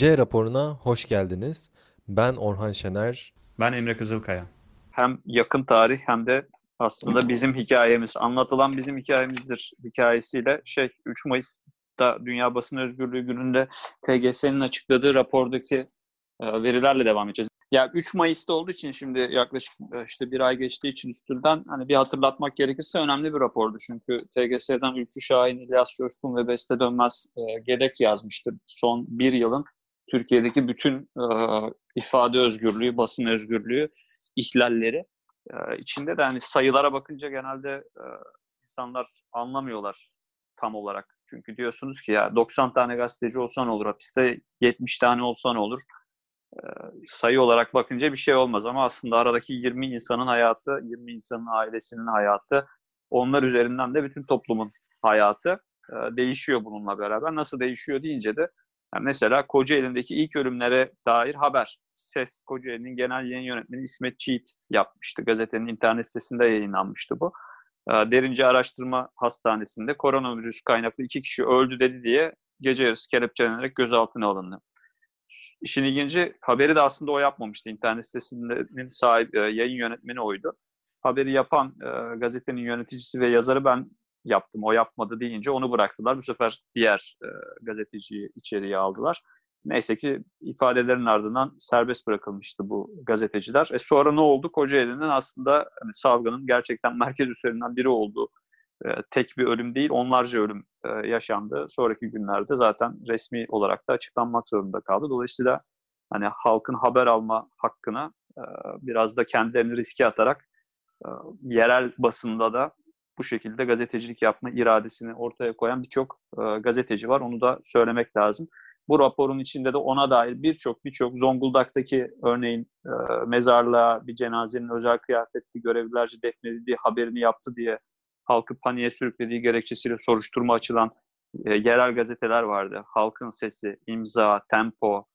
J raporuna hoş geldiniz. Ben Orhan Şener. Ben Emre Kızılkaya. Hem yakın tarih hem de aslında bizim hikayemiz, anlatılan bizim hikayemizdir hikayesiyle şey 3 Mayıs'ta Dünya Basın Özgürlüğü gününde TGS'nin açıkladığı rapordaki e, verilerle devam edeceğiz. Ya 3 Mayıs'ta olduğu için şimdi yaklaşık e, işte bir ay geçtiği için üstünden hani bir hatırlatmak gerekirse önemli bir rapordu. Çünkü TGS'den Ülkü Şahin, İlyas Coşkun ve Beste Dönmez e, Gedek yazmıştı. Son bir yılın Türkiye'deki bütün e, ifade özgürlüğü, basın özgürlüğü ihlalleri. E, içinde de hani sayılara bakınca genelde e, insanlar anlamıyorlar tam olarak. Çünkü diyorsunuz ki ya 90 tane gazeteci olsa ne olur, hapiste 70 tane olsa ne olur? E, sayı olarak bakınca bir şey olmaz ama aslında aradaki 20 insanın hayatı, 20 insanın ailesinin hayatı, onlar üzerinden de bütün toplumun hayatı e, değişiyor bununla beraber. Nasıl değişiyor deyince de yani mesela Kocaeli'ndeki ilk ölümlere dair haber. Ses Kocaeli'nin genel yayın yönetmeni İsmet Çiğit yapmıştı. Gazetenin internet sitesinde yayınlanmıştı bu. Ee, Derince Araştırma Hastanesi'nde koronavirüs kaynaklı iki kişi öldü dedi diye gece yarısı kelepçelenerek gözaltına alındı. İşin ilginci haberi de aslında o yapmamıştı. İnternet sitesinin sahibi, e, yayın yönetmeni oydu. Haberi yapan e, gazetenin yöneticisi ve yazarı ben yaptım, o yapmadı deyince onu bıraktılar. Bu sefer diğer e, gazeteciyi içeriye aldılar. Neyse ki ifadelerin ardından serbest bırakılmıştı bu gazeteciler. E sonra ne oldu? Kocaeli'nin aslında hani salgının gerçekten merkez üsserinden biri olduğu e, tek bir ölüm değil, onlarca ölüm e, yaşandı. Sonraki günlerde zaten resmi olarak da açıklanmak zorunda kaldı. Dolayısıyla hani halkın haber alma hakkına e, biraz da kendilerini riske atarak e, yerel basında da bu şekilde gazetecilik yapma iradesini ortaya koyan birçok e, gazeteci var. Onu da söylemek lazım. Bu raporun içinde de ona dair birçok birçok Zonguldak'taki örneğin e, mezarlığa bir cenazenin özel kıyafetli görevlilerce defnedildiği haberini yaptı diye halkı paniğe sürüklediği gerekçesiyle soruşturma açılan e, yerel gazeteler vardı. Halkın Sesi, İmza, Tempo,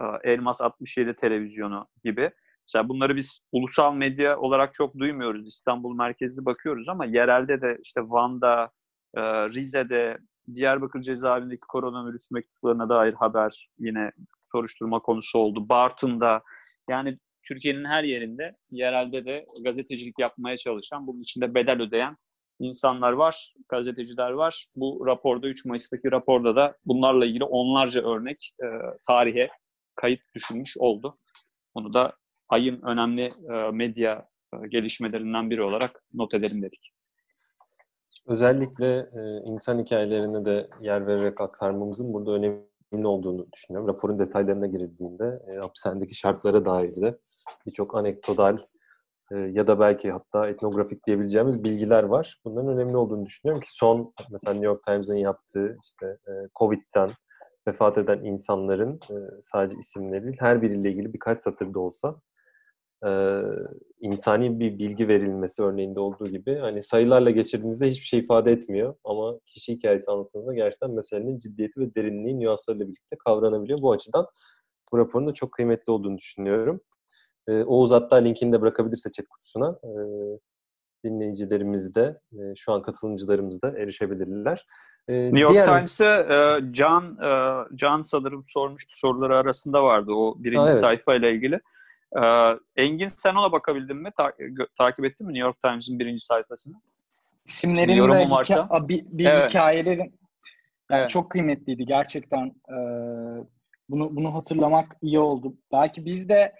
e, Elmas 67 televizyonu gibi. Mesela bunları biz ulusal medya olarak çok duymuyoruz. İstanbul merkezli bakıyoruz ama yerelde de işte Van'da, e, Rize'de, Diyarbakır cezaevindeki koronavirüs mektuplarına dair haber yine soruşturma konusu oldu. Bartın'da yani Türkiye'nin her yerinde yerelde de gazetecilik yapmaya çalışan, bunun içinde bedel ödeyen insanlar var, gazeteciler var. Bu raporda 3 Mayıs'taki raporda da bunlarla ilgili onlarca örnek e, tarihe kayıt düşünmüş oldu. Bunu da ayın önemli e, medya e, gelişmelerinden biri olarak not edelim dedik. Özellikle e, insan hikayelerine de yer vererek aktarmamızın burada önemli olduğunu düşünüyorum. Raporun detaylarına girildiğinde hapishanedeki şartlara dair de birçok anekdotal ya da belki hatta etnografik diyebileceğimiz bilgiler var. Bunların önemli olduğunu düşünüyorum ki son mesela New York Times'ın yaptığı işte Covid'den vefat eden insanların sadece isimleri değil her biriyle ilgili birkaç satırda olsa e, insani bir bilgi verilmesi örneğinde olduğu gibi hani sayılarla geçirdiğinizde hiçbir şey ifade etmiyor ama kişi hikayesi anlattığınızda gerçekten meselenin ciddiyeti ve derinliği nüanslarıyla birlikte kavranabiliyor. Bu açıdan bu raporun da çok kıymetli olduğunu düşünüyorum. E, Oğuz hatta linkini de bırakabilirse chat kutusuna e, dinleyicilerimiz de e, şu an katılımcılarımız da erişebilirler. E, New York diğer... Times'e e, Can, e, Can sanırım sormuştu soruları arasında vardı o birinci ha, evet. sayfa ile ilgili. Ee, Engin sen ona bakabildin mi? Ta- takip ettin mi New York Times'ın birinci sayfasını? İsimlerin ve hika- bir, bir evet. hikayelerin yani evet. çok kıymetliydi gerçekten. E, bunu bunu hatırlamak iyi oldu. Belki biz de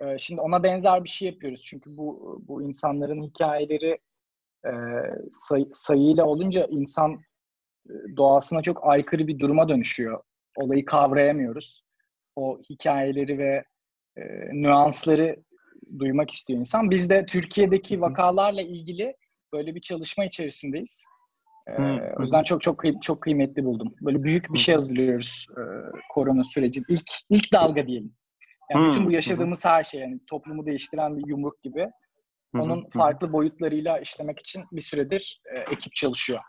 e, şimdi ona benzer bir şey yapıyoruz. Çünkü bu bu insanların hikayeleri e, say, sayıyla olunca insan e, doğasına çok aykırı bir duruma dönüşüyor. Olayı kavrayamıyoruz. O hikayeleri ve e, nüansları duymak istiyor insan. Biz de Türkiye'deki vakalarla ilgili böyle bir çalışma içerisindeyiz. E, o yüzden çok çok çok kıymetli buldum. Böyle büyük bir şey hazırlıyoruz e, korona süreci. İlk ilk dalga diyelim. Yani bütün bu yaşadığımız her şey yani toplumu değiştiren bir yumruk gibi. Onun farklı boyutlarıyla işlemek için bir süredir e, ekip çalışıyor.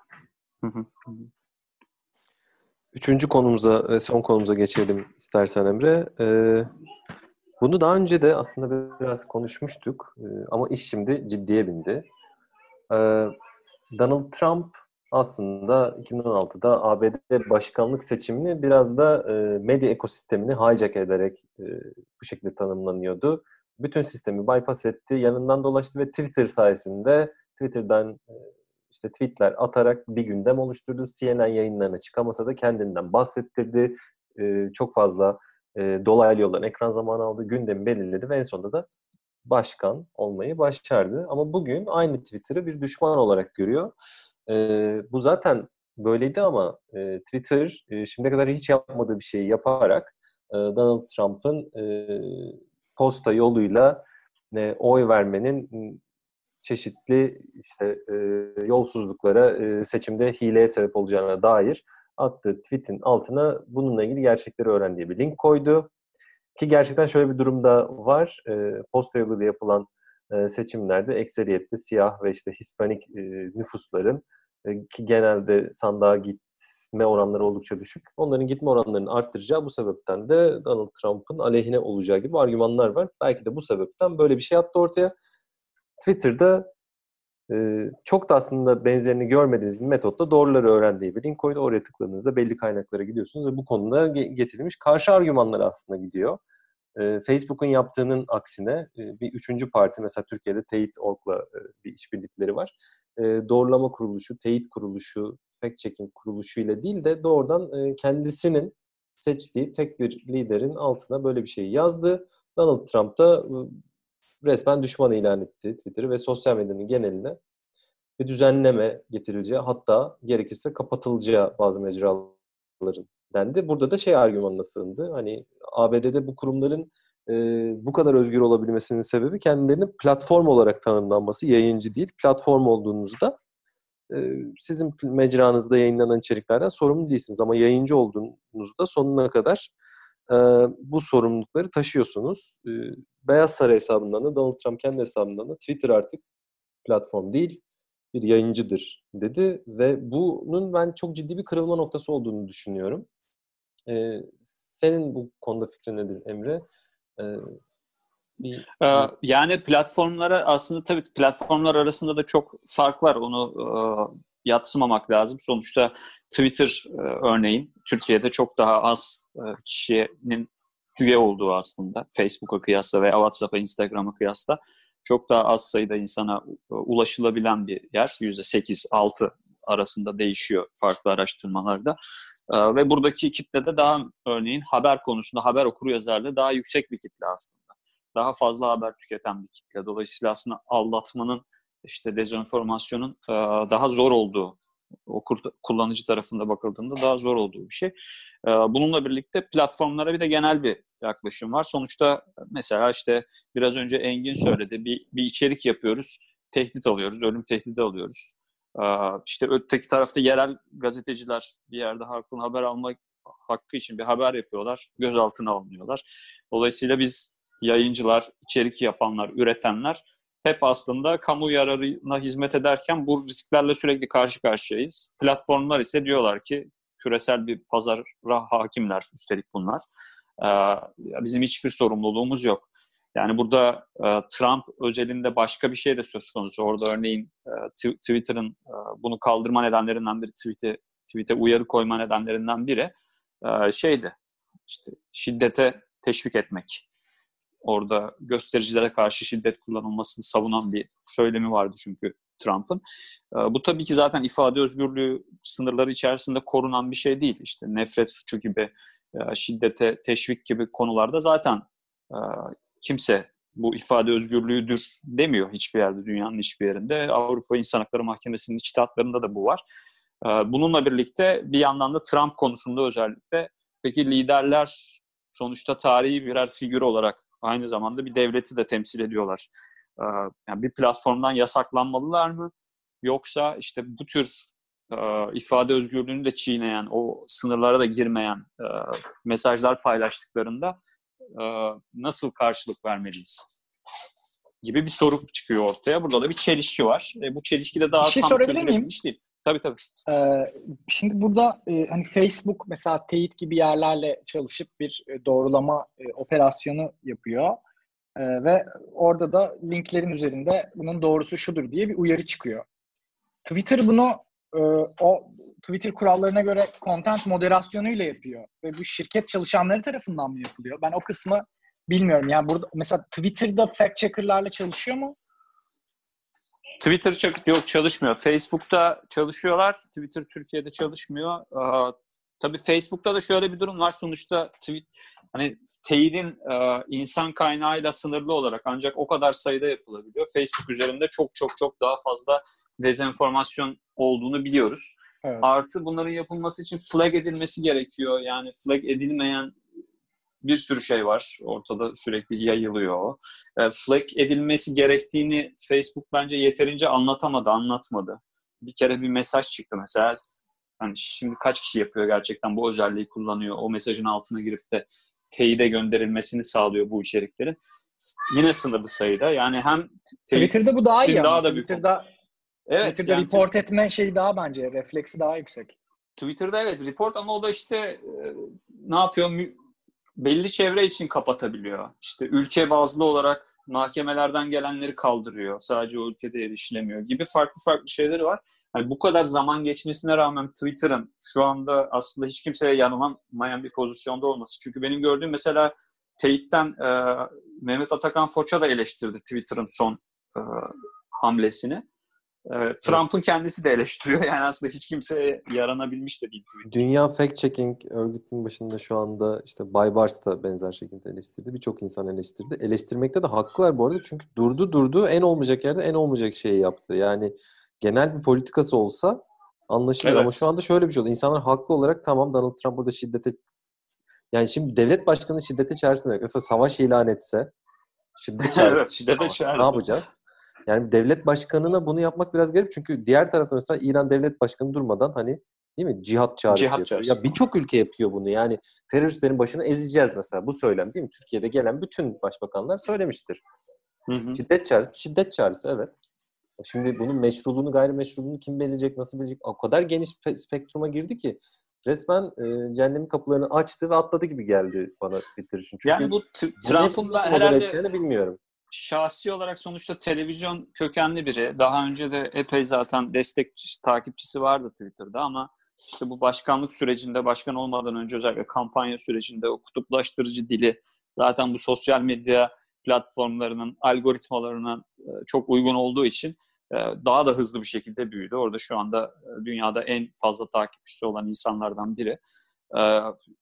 Üçüncü konumuza ve son konumuza geçelim istersen Emre. Ee, bunu daha önce de aslında biraz konuşmuştuk ama iş şimdi ciddiye bindi. Donald Trump aslında 2016'da ABD başkanlık seçimini biraz da e, medya ekosistemini hijack ederek e, bu şekilde tanımlanıyordu. Bütün sistemi bypass etti, yanından dolaştı ve Twitter sayesinde Twitter'dan e, işte tweetler atarak bir gündem oluşturdu. CNN yayınlarına çıkamasa da kendinden bahsettirdi. E, çok fazla e, dolaylı yoldan ekran zamanı aldı, gündemi belirledi ve en sonunda da başkan olmayı başardı. Ama bugün aynı Twitter'ı bir düşman olarak görüyor. E, bu zaten böyleydi ama e, Twitter e, şimdiye kadar hiç yapmadığı bir şeyi yaparak e, Donald Trump'ın e, posta yoluyla e, oy vermenin çeşitli işte e, yolsuzluklara, e, seçimde hileye sebep olacağına dair attığı tweet'in altına bununla ilgili gerçekleri öğren diye bir link koydu. Ki gerçekten şöyle bir durumda var. E, posta yoluyla yapılan e, seçimlerde ekseriyetli siyah ve işte Hispanik e, nüfusların e, ki genelde sandığa gitme oranları oldukça düşük. Onların gitme oranlarını arttıracağı bu sebepten de Donald Trump'ın aleyhine olacağı gibi argümanlar var. Belki de bu sebepten böyle bir şey attı ortaya. Twitter'da çok da aslında benzerini görmediğiniz bir metotla doğruları öğrendiği bir link koydu. Oraya tıkladığınızda belli kaynaklara gidiyorsunuz ve bu konuda getirilmiş karşı argümanlar aslında gidiyor. Facebook'un yaptığının aksine bir üçüncü parti mesela Türkiye'de Teyit.org'la e, bir işbirlikleri var. Doğrulama kuruluşu, teyit kuruluşu, fact checking kuruluşu ile değil de doğrudan kendisinin seçtiği tek bir liderin altına böyle bir şey yazdı. Donald Trump da resmen düşman ilan etti Twitter'ı ve sosyal medyanın geneline bir düzenleme getirileceği hatta gerekirse kapatılacağı bazı mecraların dendi. Burada da şey argümanına sığındı. Hani ABD'de bu kurumların e, bu kadar özgür olabilmesinin sebebi kendilerinin platform olarak tanımlanması, yayıncı değil. Platform olduğunuzda e, sizin mecranızda yayınlanan içeriklerden sorumlu değilsiniz ama yayıncı olduğunuzda sonuna kadar e, bu sorumlulukları taşıyorsunuz. E, Beyaz Saray hesabından da Donald Trump kendi hesabından da Twitter artık platform değil bir yayıncıdır dedi ve bunun ben çok ciddi bir kırılma noktası olduğunu düşünüyorum. Ee, senin bu konuda fikrin nedir Emre? Ee, bir... Ee, yani platformlara aslında tabii platformlar arasında da çok fark var. Onu e, yatsımamak lazım. Sonuçta Twitter e, örneğin Türkiye'de çok daha az e, kişinin üye olduğu aslında Facebook'a kıyasla veya WhatsApp'a, Instagram'a kıyasla çok daha az sayıda insana e, ulaşılabilen bir yer. %8-6 arasında değişiyor farklı araştırmalarda. E, ve buradaki kitle de daha örneğin haber konusunda haber okuru yazarlığı daha yüksek bir kitle aslında. Daha fazla haber tüketen bir kitle. Dolayısıyla aslında aldatmanın işte dezenformasyonun e, daha zor olduğu okur kullanıcı tarafında bakıldığında daha zor olduğu bir şey. Ee, bununla birlikte platformlara bir de genel bir yaklaşım var. Sonuçta mesela işte biraz önce Engin söyledi. Bir, bir içerik yapıyoruz, tehdit alıyoruz, ölüm tehdidi alıyoruz. Ee, işte öteki tarafta yerel gazeteciler bir yerde halkın haber almak hakkı için bir haber yapıyorlar, gözaltına alınıyorlar. Dolayısıyla biz yayıncılar, içerik yapanlar, üretenler hep aslında kamu yararına hizmet ederken bu risklerle sürekli karşı karşıyayız. Platformlar ise diyorlar ki küresel bir pazara hakimler üstelik bunlar. Ee, bizim hiçbir sorumluluğumuz yok. Yani burada e, Trump özelinde başka bir şey de söz konusu. Orada örneğin e, Twitter'ın e, bunu kaldırma nedenlerinden biri, tweet'e tweet'e uyarı koyma nedenlerinden biri şeydi. İşte şiddete teşvik etmek orada göstericilere karşı şiddet kullanılmasını savunan bir söylemi vardı çünkü Trump'ın. Ee, bu tabii ki zaten ifade özgürlüğü sınırları içerisinde korunan bir şey değil. İşte nefret suçu gibi, e, şiddete teşvik gibi konularda zaten e, kimse bu ifade özgürlüğüdür demiyor hiçbir yerde, dünyanın hiçbir yerinde. Avrupa İnsan Hakları Mahkemesi'nin içtihatlarında da bu var. Ee, bununla birlikte bir yandan da Trump konusunda özellikle peki liderler sonuçta tarihi birer figür olarak aynı zamanda bir devleti de temsil ediyorlar. Ee, yani bir platformdan yasaklanmalılar mı? Yoksa işte bu tür e, ifade özgürlüğünü de çiğneyen, o sınırlara da girmeyen e, mesajlar paylaştıklarında e, nasıl karşılık vermeliyiz? gibi bir soru çıkıyor ortaya. Burada da bir çelişki var. E, bu çelişki de daha bir şey tam çözülebilmiş değil. Tabii tabii. Ee, şimdi burada e, hani Facebook mesela teyit gibi yerlerle çalışıp bir e, doğrulama e, operasyonu yapıyor. E, ve orada da linklerin üzerinde bunun doğrusu şudur diye bir uyarı çıkıyor. Twitter bunu e, o Twitter kurallarına göre content moderasyonuyla yapıyor. Ve bu şirket çalışanları tarafından mı yapılıyor? Ben o kısmı bilmiyorum. Yani burada mesela Twitter'da fact checker'larla çalışıyor mu? Twitter yok çalışmıyor. Facebook'ta çalışıyorlar. Twitter Türkiye'de çalışmıyor. Ee, tabii Facebook'ta da şöyle bir durum var. Sonuçta tweet hani teyidin e, insan kaynağıyla sınırlı olarak ancak o kadar sayıda yapılabiliyor. Facebook üzerinde çok çok çok daha fazla dezenformasyon olduğunu biliyoruz. Evet. Artı bunların yapılması için flag edilmesi gerekiyor. Yani flag edilmeyen bir sürü şey var. Ortada sürekli yayılıyor. E, flag edilmesi gerektiğini Facebook bence yeterince anlatamadı, anlatmadı. Bir kere bir mesaj çıktı mesela. Hani şimdi kaç kişi yapıyor gerçekten bu özelliği kullanıyor. O mesajın altına girip de teyide gönderilmesini sağlıyor bu içeriklerin. Yine sınırlı sayıda. Yani hem Twitter'da bu daha iyi daha da Twitter'da Evet. Twitter'da yani, report etme şeyi daha bence refleksi daha yüksek. Twitter'da evet report ama o da işte e, ne yapıyor? Belli çevre için kapatabiliyor. İşte ülke bazlı olarak mahkemelerden gelenleri kaldırıyor. Sadece o ülkede erişilemiyor gibi farklı farklı şeyleri var. Yani bu kadar zaman geçmesine rağmen Twitter'ın şu anda aslında hiç kimseye yanılamayan bir pozisyonda olması. Çünkü benim gördüğüm mesela Teyit'ten e, Mehmet Atakan Foça da eleştirdi Twitter'ın son e, hamlesini. Ee, Trump'ın kendisi de eleştiriyor. Yani aslında hiç kimseye yaranabilmiş de değil. Dünya Fact Checking örgütünün başında şu anda işte Baybars da benzer şekilde eleştirdi. Birçok insan eleştirdi. Eleştirmekte de haklılar bu arada. Çünkü durdu durdu en olmayacak yerde en olmayacak şeyi yaptı. Yani genel bir politikası olsa anlaşılır. Evet. Ama şu anda şöyle bir şey oldu. İnsanlar haklı olarak tamam Donald Trump burada şiddete yani şimdi devlet başkanı şiddete çağırsın. Mesela savaş ilan etse şiddet çağırsın. evet, şiddete çağırsın. Ne yapacağız? Yani devlet başkanına bunu yapmak biraz garip. Çünkü diğer tarafta mesela İran devlet başkanı durmadan hani değil mi? Cihat çağrısı Cihat yapıyor. Ya birçok ülke yapıyor bunu. Yani teröristlerin başını ezeceğiz mesela. Bu söylem değil mi? Türkiye'de gelen bütün başbakanlar söylemiştir. Hı hı. Şiddet çağrısı, şiddet çağrısı evet. Şimdi bunun meşruluğunu, gayrimeşruluğunu kim belirleyecek, nasıl bilecek? O kadar geniş spektruma girdi ki resmen e, cehennemin kapılarını açtı ve atladı gibi geldi bana Twitter için. Çünkü yani bu Trump'ın herhalde bilmiyorum şahsi olarak sonuçta televizyon kökenli biri. Daha önce de epey zaten destek takipçisi vardı Twitter'da ama işte bu başkanlık sürecinde, başkan olmadan önce özellikle kampanya sürecinde o kutuplaştırıcı dili zaten bu sosyal medya platformlarının algoritmalarına e, çok uygun olduğu için e, daha da hızlı bir şekilde büyüdü. Orada şu anda e, dünyada en fazla takipçisi olan insanlardan biri.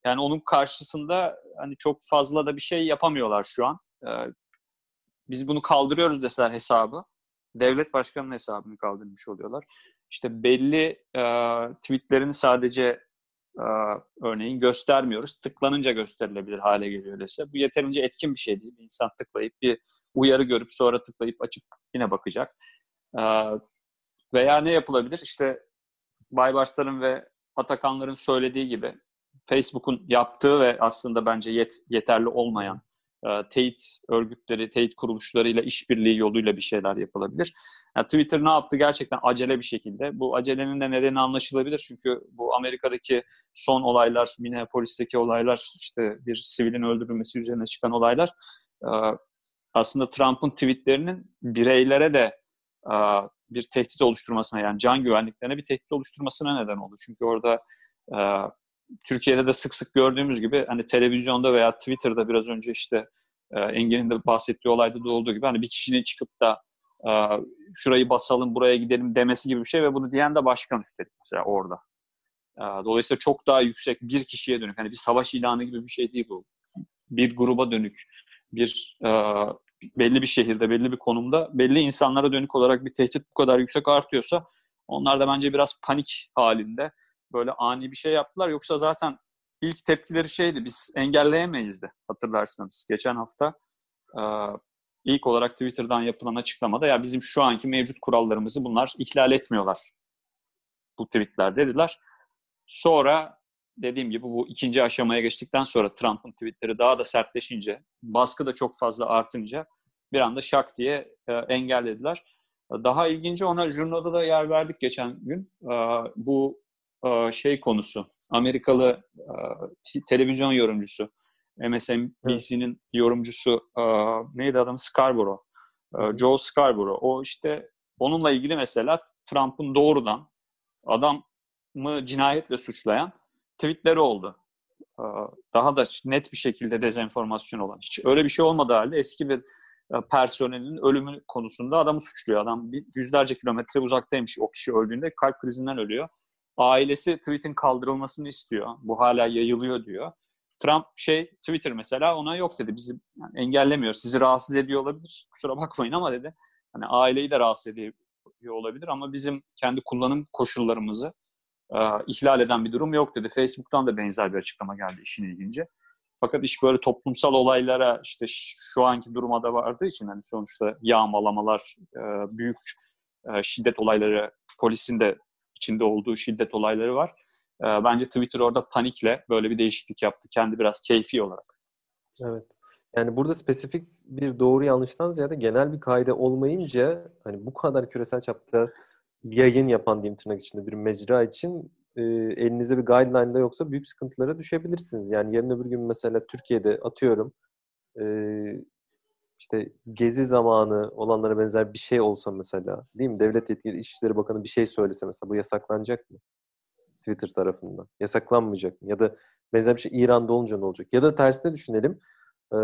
Yani onun karşısında hani çok fazla da bir şey yapamıyorlar şu an biz bunu kaldırıyoruz deseler hesabı devlet başkanının hesabını kaldırmış oluyorlar. İşte belli e, tweetlerini sadece e, örneğin göstermiyoruz. Tıklanınca gösterilebilir hale geliyor dese. Bu yeterince etkin bir şey değil. Bir insan tıklayıp bir uyarı görüp sonra tıklayıp açıp yine bakacak. E, veya ne yapılabilir? İşte Baybarsların ve Atakanların söylediği gibi Facebook'un yaptığı ve aslında bence yet, yeterli olmayan teyit örgütleri, teyit kuruluşlarıyla işbirliği yoluyla bir şeyler yapılabilir. Yani Twitter ne yaptı gerçekten acele bir şekilde. Bu acelenin de nedeni anlaşılabilir çünkü bu Amerika'daki son olaylar, Minneapolis'teki olaylar, işte bir sivilin öldürülmesi üzerine çıkan olaylar e, aslında Trump'ın tweetlerinin bireylere de e, bir tehdit oluşturmasına yani can güvenliklerine bir tehdit oluşturmasına neden oldu. Çünkü orada Türkiye'de de sık sık gördüğümüz gibi hani televizyonda veya Twitter'da biraz önce işte e, Engin'in de bahsettiği olayda da olduğu gibi hani bir kişinin çıkıp da e, şurayı basalım, buraya gidelim demesi gibi bir şey ve bunu diyen de başkan üstelik mesela orada. E, dolayısıyla çok daha yüksek bir kişiye dönük. Hani bir savaş ilanı gibi bir şey değil bu. Bir gruba dönük, bir e, belli bir şehirde, belli bir konumda, belli insanlara dönük olarak bir tehdit bu kadar yüksek artıyorsa onlar da bence biraz panik halinde böyle ani bir şey yaptılar. Yoksa zaten ilk tepkileri şeydi biz engelleyemeyiz de hatırlarsanız. Geçen hafta e, ilk olarak Twitter'dan yapılan açıklamada ya bizim şu anki mevcut kurallarımızı bunlar ihlal etmiyorlar. Bu tweetler dediler. Sonra dediğim gibi bu ikinci aşamaya geçtikten sonra Trump'ın tweetleri daha da sertleşince, baskı da çok fazla artınca bir anda şak diye e, engellediler. Daha ilginci ona jurnalda da yer verdik geçen gün. E, bu şey konusu. Amerikalı e, televizyon yorumcusu. MSNBC'nin yorumcusu e, neydi adam? Scarborough. Joe Scarborough. O işte onunla ilgili mesela Trump'ın doğrudan adamı cinayetle suçlayan tweetleri oldu. Daha da net bir şekilde dezenformasyon olan. Hiç öyle bir şey olmadığı halde eski bir e, personelin ölümü konusunda adamı suçluyor. Adam yüzlerce kilometre uzaktaymış o kişi öldüğünde kalp krizinden ölüyor. Ailesi tweet'in kaldırılmasını istiyor. Bu hala yayılıyor diyor. Trump şey Twitter mesela ona yok dedi. Bizi yani engellemiyor. Sizi rahatsız ediyor olabilir. Kusura bakmayın ama dedi. Hani aileyi de rahatsız ediyor olabilir ama bizim kendi kullanım koşullarımızı e, ihlal eden bir durum yok dedi. Facebook'tan da benzer bir açıklama geldi işin ilginci. Fakat iş böyle toplumsal olaylara işte şu anki duruma da vardığı için hani sonuçta yağmalamalar, e, büyük e, şiddet olayları, polisin de içinde olduğu şiddet olayları var. E, bence Twitter orada panikle böyle bir değişiklik yaptı. Kendi biraz keyfi olarak. Evet. Yani burada spesifik bir doğru yanlıştan ziyade genel bir kaide olmayınca hani bu kadar küresel çapta yayın yapan diyeyim tırnak içinde bir mecra için e, elinizde bir guideline de yoksa büyük sıkıntılara düşebilirsiniz. Yani yarın öbür gün mesela Türkiye'de atıyorum e, işte gezi zamanı olanlara benzer bir şey olsa mesela değil mi? Devlet yetkili İçişleri Bakanı bir şey söylese mesela bu yasaklanacak mı? Twitter tarafından. Yasaklanmayacak mı? Ya da benzer bir şey İran'da olunca ne olacak? Ya da tersine düşünelim. E,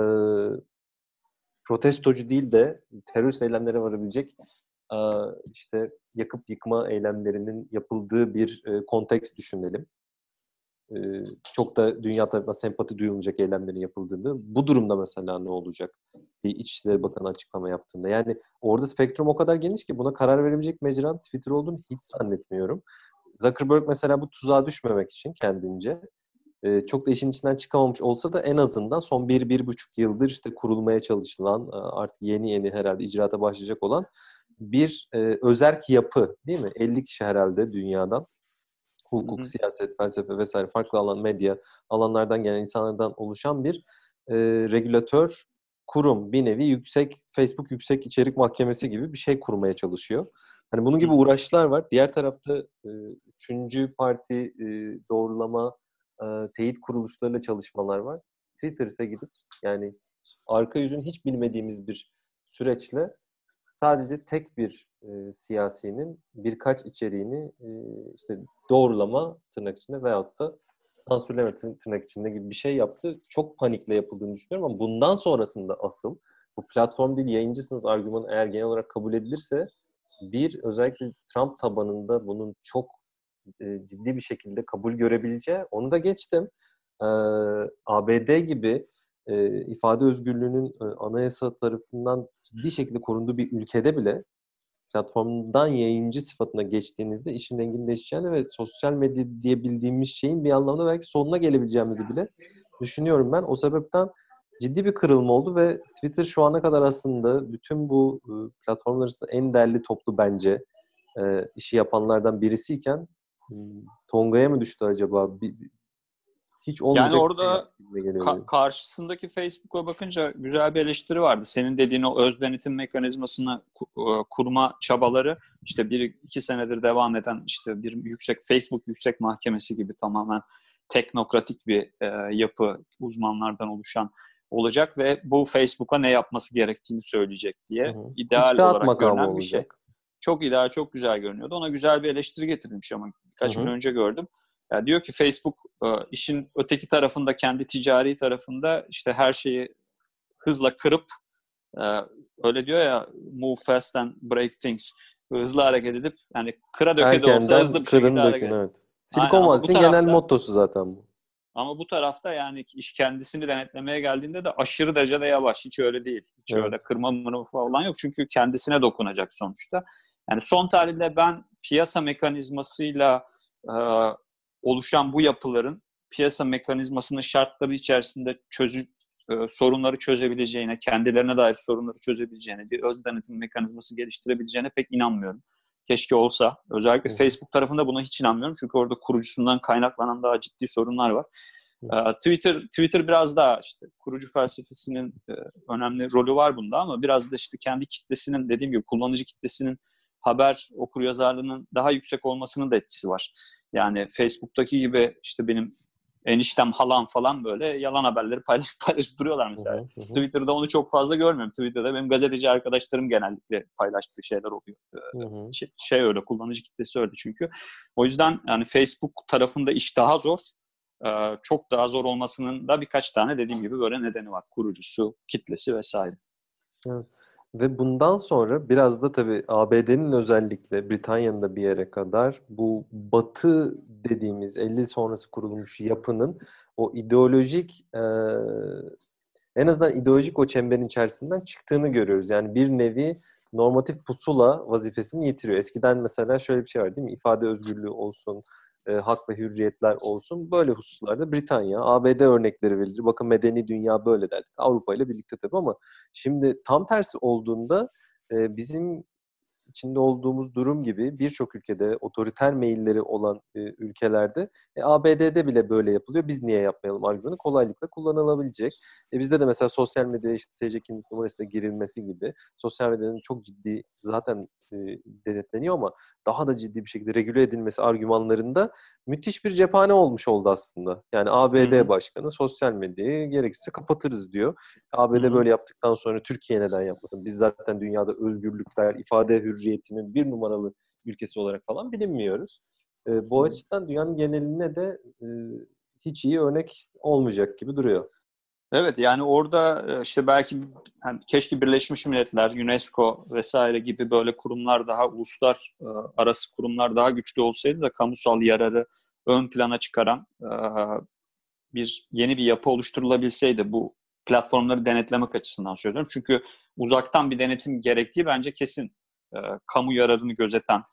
protestocu değil de terörist eylemlere varabilecek e, işte yakıp yıkma eylemlerinin yapıldığı bir e, konteks düşünelim. Çok da dünya tarafından sempati duyulmayacak eylemlerin yapıldığını. Bu durumda mesela ne olacak? Bir İçişleri Bakanı açıklama yaptığında. Yani orada spektrum o kadar geniş ki buna karar verebilecek mecran Twitter olduğunu hiç zannetmiyorum. Zuckerberg mesela bu tuzağa düşmemek için kendince çok da işin içinden çıkamamış olsa da en azından son bir, bir buçuk yıldır işte kurulmaya çalışılan artık yeni yeni herhalde icraata başlayacak olan bir özerk yapı değil mi? 50 kişi herhalde dünyadan hukuk, hı hı. siyaset, felsefe vesaire farklı alan, medya alanlardan gelen insanlardan oluşan bir e, regülatör kurum. Bir nevi yüksek, Facebook yüksek içerik mahkemesi gibi bir şey kurmaya çalışıyor. Hani bunun gibi uğraşlar var. Diğer tarafta e, üçüncü parti e, doğrulama, e, teyit kuruluşlarıyla çalışmalar var. Twitter ise gidip yani arka yüzün hiç bilmediğimiz bir süreçle sadece tek bir e, siyasinin birkaç içeriğini e, işte doğrulama tırnak içinde veyahut da sansürleme tırnak içinde gibi bir şey yaptı. Çok panikle yapıldığını düşünüyorum ama bundan sonrasında asıl bu platform değil yayıncısınız argümanı eğer genel olarak kabul edilirse bir özellikle Trump tabanında bunun çok e, ciddi bir şekilde kabul görebileceği onu da geçtim. E, ABD gibi e, ifade özgürlüğünün e, anayasa tarafından ciddi şekilde korunduğu bir ülkede bile platformdan yayıncı sıfatına geçtiğinizde işin değişeceğini ve sosyal medya diyebildiğimiz şeyin bir anlamda belki sonuna gelebileceğimizi bile düşünüyorum ben. O sebepten ciddi bir kırılma oldu ve Twitter şu ana kadar aslında bütün bu e, platformlar arasında en değerli toplu bence e, işi yapanlardan birisiyken hmm, Tonga'ya mı düştü acaba? Hiç olmayacak yani orada ka- karşısındaki Facebook'a bakınca güzel bir eleştiri vardı. Senin dediğin o öz denetim mekanizmasını e, kurma çabaları işte bir iki senedir devam eden işte bir yüksek Facebook yüksek mahkemesi gibi tamamen teknokratik bir e, yapı uzmanlardan oluşan olacak ve bu Facebook'a ne yapması gerektiğini söyleyecek diye Hı-hı. ideal İçtihat olarak görünen bir şey. Çok ideal, çok güzel görünüyordu. Ona güzel bir eleştiri getirmiş ama birkaç Hı-hı. gün önce gördüm. Yani diyor ki Facebook e, işin öteki tarafında kendi ticari tarafında işte her şeyi hızla kırıp e, öyle diyor ya move fast and break things hızlı hareket edip yani kıra döke de olsa hızlı bir şekilde hareket evet. Silikon Vadisi'nin genel mottosu zaten bu. Ama bu tarafta yani iş kendisini denetlemeye geldiğinde de aşırı derecede yavaş. Hiç öyle değil. Hiç evet. öyle kırma mırma falan yok. Çünkü kendisine dokunacak sonuçta. Yani son tarihte ben piyasa mekanizmasıyla e, oluşan bu yapıların piyasa mekanizmasının şartları içerisinde çözü, e, sorunları çözebileceğine, kendilerine dair sorunları çözebileceğine, bir öz denetim mekanizması geliştirebileceğine pek inanmıyorum. Keşke olsa. Özellikle evet. Facebook tarafında buna hiç inanmıyorum. Çünkü orada kurucusundan kaynaklanan daha ciddi sorunlar var. Evet. Twitter Twitter biraz daha işte kurucu felsefesinin önemli rolü var bunda ama biraz da işte kendi kitlesinin dediğim gibi kullanıcı kitlesinin haber okur yazarlığının daha yüksek olmasının da etkisi var. Yani Facebook'taki gibi işte benim eniştem halam falan böyle yalan haberleri paylaşıp paylaşıp duruyorlar mesela. Hı hı. Twitter'da onu çok fazla görmüyorum. Twitter'da benim gazeteci arkadaşlarım genellikle paylaştığı şeyler oluyor. Hı hı. Şey, şey öyle kullanıcı kitlesi öyle çünkü. O yüzden yani Facebook tarafında iş daha zor. Ee, çok daha zor olmasının da birkaç tane dediğim gibi böyle nedeni var. Kurucusu, kitlesi vesaire. Evet. Ve bundan sonra biraz da tabii ABD'nin özellikle Britanya'nın da bir yere kadar bu batı dediğimiz 50 sonrası kurulmuş yapının o ideolojik e, en azından ideolojik o çemberin içerisinden çıktığını görüyoruz. Yani bir nevi normatif pusula vazifesini yitiriyor. Eskiden mesela şöyle bir şey var değil mi? İfade özgürlüğü olsun, e, hak ve hürriyetler olsun. Böyle hususlarda Britanya, ABD örnekleri verilir. Bakın medeni dünya böyle derdik. Avrupa ile birlikte tabii ama şimdi tam tersi olduğunda e, bizim içinde olduğumuz durum gibi birçok ülkede otoriter meyilleri olan e, ülkelerde e, ABD'de bile böyle yapılıyor. Biz niye yapmayalım argümanı kolaylıkla kullanılabilecek. E, bizde de mesela sosyal medyaya işte TC kimlik numarasıyla girilmesi gibi sosyal medyanın çok ciddi zaten e, denetleniyor ama daha da ciddi bir şekilde regüle edilmesi argümanlarında müthiş bir cephane olmuş oldu aslında. Yani ABD Hı-hı. başkanı sosyal medyayı gerekirse kapatırız diyor. ABD Hı-hı. böyle yaptıktan sonra Türkiye neden yapmasın? Biz zaten dünyada özgürlükler, ifade hürriyetinin bir numaralı ülkesi olarak falan bilinmiyoruz. E, bu açıdan dünyanın geneline de e, hiç iyi örnek olmayacak gibi duruyor. Evet yani orada e, işte belki yani keşke Birleşmiş Milletler, UNESCO vesaire gibi böyle kurumlar daha uluslar e, arası kurumlar daha güçlü olsaydı da kamusal yararı ön plana çıkaran e, bir yeni bir yapı oluşturulabilseydi bu platformları denetlemek açısından söylüyorum. Çünkü uzaktan bir denetim gerektiği bence kesin. Kamu yararını gözeten,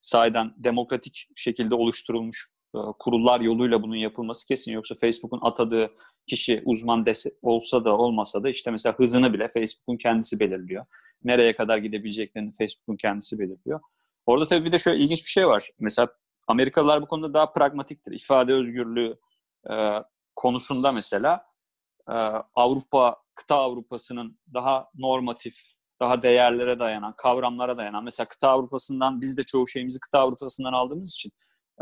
sahiden demokratik şekilde oluşturulmuş kurullar yoluyla bunun yapılması kesin. Yoksa Facebook'un atadığı kişi uzman dese, olsa da olmasa da işte mesela hızını bile Facebook'un kendisi belirliyor. Nereye kadar gidebileceklerini Facebook'un kendisi belirliyor. Orada tabii bir de şöyle ilginç bir şey var. Mesela Amerikalılar bu konuda daha pragmatiktir. İfade özgürlüğü e, konusunda mesela e, Avrupa, kıta Avrupa'sının daha normatif, daha değerlere dayanan, kavramlara dayanan. Mesela kıta Avrupa'sından biz de çoğu şeyimizi kıta Avrupa'sından aldığımız için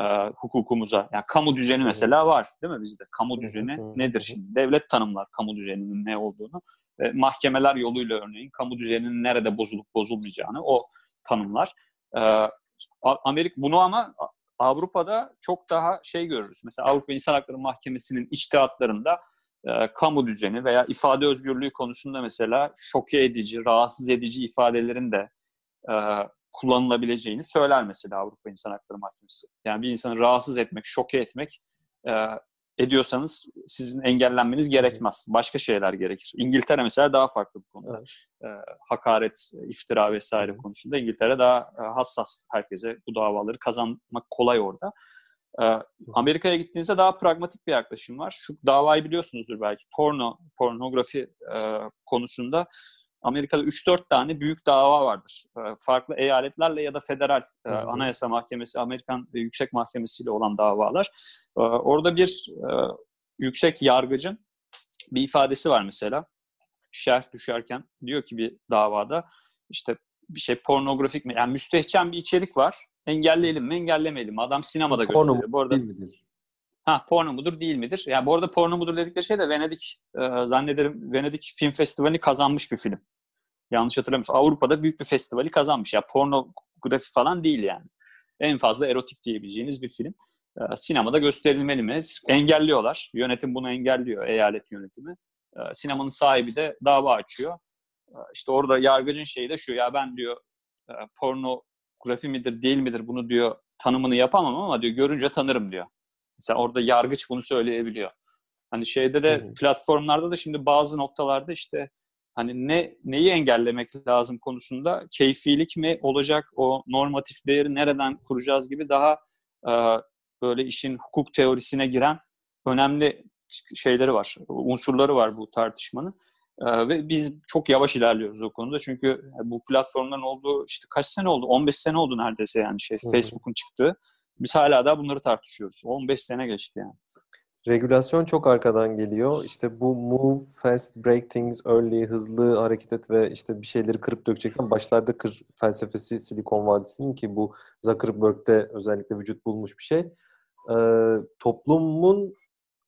e, hukukumuza. Yani kamu düzeni mesela var değil mi bizde? Kamu düzeni nedir şimdi? Devlet tanımlar kamu düzeninin ne olduğunu. E, mahkemeler yoluyla örneğin kamu düzeninin nerede bozulup bozulmayacağını o tanımlar. E, Amerika bunu ama Avrupa'da çok daha şey görürüz. Mesela Avrupa İnsan Hakları Mahkemesi'nin içtihatlarında e, kamu düzeni veya ifade özgürlüğü konusunda mesela şoke edici, rahatsız edici ifadelerin de e, kullanılabileceğini söyler mesela Avrupa İnsan Hakları Mahkemesi. Yani bir insanı rahatsız etmek, şoke etmek e, ediyorsanız sizin engellenmeniz gerekmez. Başka şeyler gerekir. İngiltere mesela daha farklı bu konuda. Evet. E, hakaret, iftira vesaire evet. konusunda İngiltere daha e, hassas herkese bu davaları kazanmak kolay orada. E, Amerika'ya gittiğinizde daha pragmatik bir yaklaşım var. Şu davayı biliyorsunuzdur belki. Porno, pornografi e, konusunda Amerika'da 3-4 tane büyük dava vardır. Ee, farklı eyaletlerle ya da federal e, anayasa mahkemesi, Amerikan Yüksek Mahkemesi ile olan davalar. Ee, orada bir e, yüksek yargıcın bir ifadesi var mesela. Şerh düşerken diyor ki bir davada işte bir şey pornografik mi? Yani müstehcen bir içerik var. Engelleyelim mi, engellemeyelim mi? Adam sinemada gösteriyor. Bu arada değil midir? Ha porno mudur değil midir? Yani bu arada porno mudur dedikleri şey de Venedik e, zannederim Venedik Film Festivali kazanmış bir film. Yanlış hatırlamıyorsam Avrupa'da büyük bir festivali kazanmış. Ya pornografi falan değil yani. En fazla erotik diyebileceğiniz bir film. E, sinemada gösterilmeli mi? Engelliyorlar. Yönetim bunu engelliyor. Eyalet yönetimi. E, sinemanın sahibi de dava açıyor. E, işte orada yargıcın şeyi de şu ya ben diyor e, pornografi midir değil midir bunu diyor tanımını yapamam ama diyor görünce tanırım diyor. Mesela orada yargıç bunu söyleyebiliyor. Hani şeyde de hı platformlarda da şimdi bazı noktalarda işte hani ne neyi engellemek lazım konusunda keyfilik mi olacak o normatif değeri nereden kuracağız gibi daha e, böyle işin hukuk teorisine giren önemli şeyleri var, unsurları var bu tartışmanın. Ee, ve biz çok yavaş ilerliyoruz o konuda. Çünkü bu platformların olduğu işte kaç sene oldu? 15 sene oldu neredeyse yani şey Facebook'un çıktığı. Biz hala da bunları tartışıyoruz. 15 sene geçti yani. Regülasyon çok arkadan geliyor. İşte bu move fast, break things early, hızlı hareket et ve işte bir şeyleri kırıp dökeceksen başlarda kır felsefesi Silikon Vadisi'nin ki bu Zuckerberg'de özellikle vücut bulmuş bir şey. e, toplumun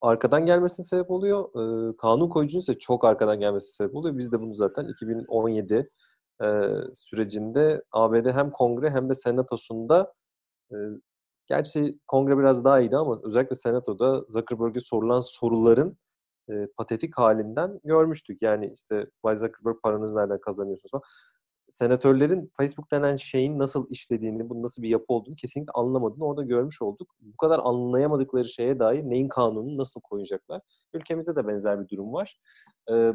arkadan gelmesine sebep oluyor. E, kanun koyucunun ise çok arkadan gelmesine sebep oluyor. Biz de bunu zaten 2017 e, sürecinde ABD hem kongre hem de senatosunda gerçi kongre biraz daha iyiydi ama özellikle senatoda Zuckerberg'e sorulan soruların e, patetik halinden görmüştük. Yani işte Bay Zuckerberg paranızı nereden kazanıyorsunuz falan. Senatörlerin Facebook denen şeyin nasıl işlediğini, bunun nasıl bir yapı olduğunu kesinlikle anlamadığını orada görmüş olduk. Bu kadar anlayamadıkları şeye dair neyin kanununu nasıl koyacaklar? Ülkemizde de benzer bir durum var. Ee,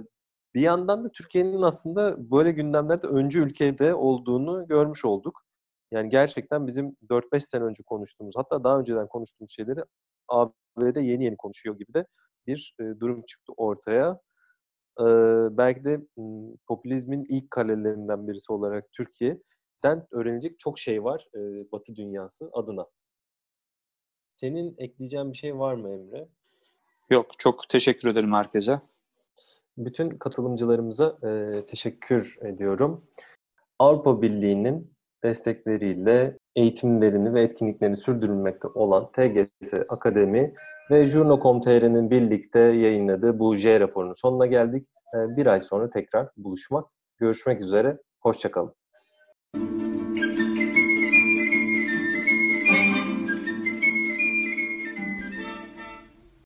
bir yandan da Türkiye'nin aslında böyle gündemlerde öncü ülkede olduğunu görmüş olduk. Yani gerçekten bizim 4-5 sene önce konuştuğumuz, hatta daha önceden konuştuğumuz şeyleri AB'de yeni yeni konuşuyor gibi de bir e, durum çıktı ortaya. E, belki de m, popülizmin ilk kalelerinden birisi olarak Türkiye'den öğrenecek çok şey var e, Batı dünyası adına. Senin ekleyeceğin bir şey var mı Emre? Yok, çok teşekkür ederim herkese. Bütün katılımcılarımıza e, teşekkür ediyorum. Avrupa Birliği'nin destekleriyle eğitimlerini ve etkinliklerini sürdürülmekte olan TGS Akademi ve Jurno.com.tr'nin birlikte yayınladığı bu J raporunun sonuna geldik. Bir ay sonra tekrar buluşmak, görüşmek üzere, hoşçakalın.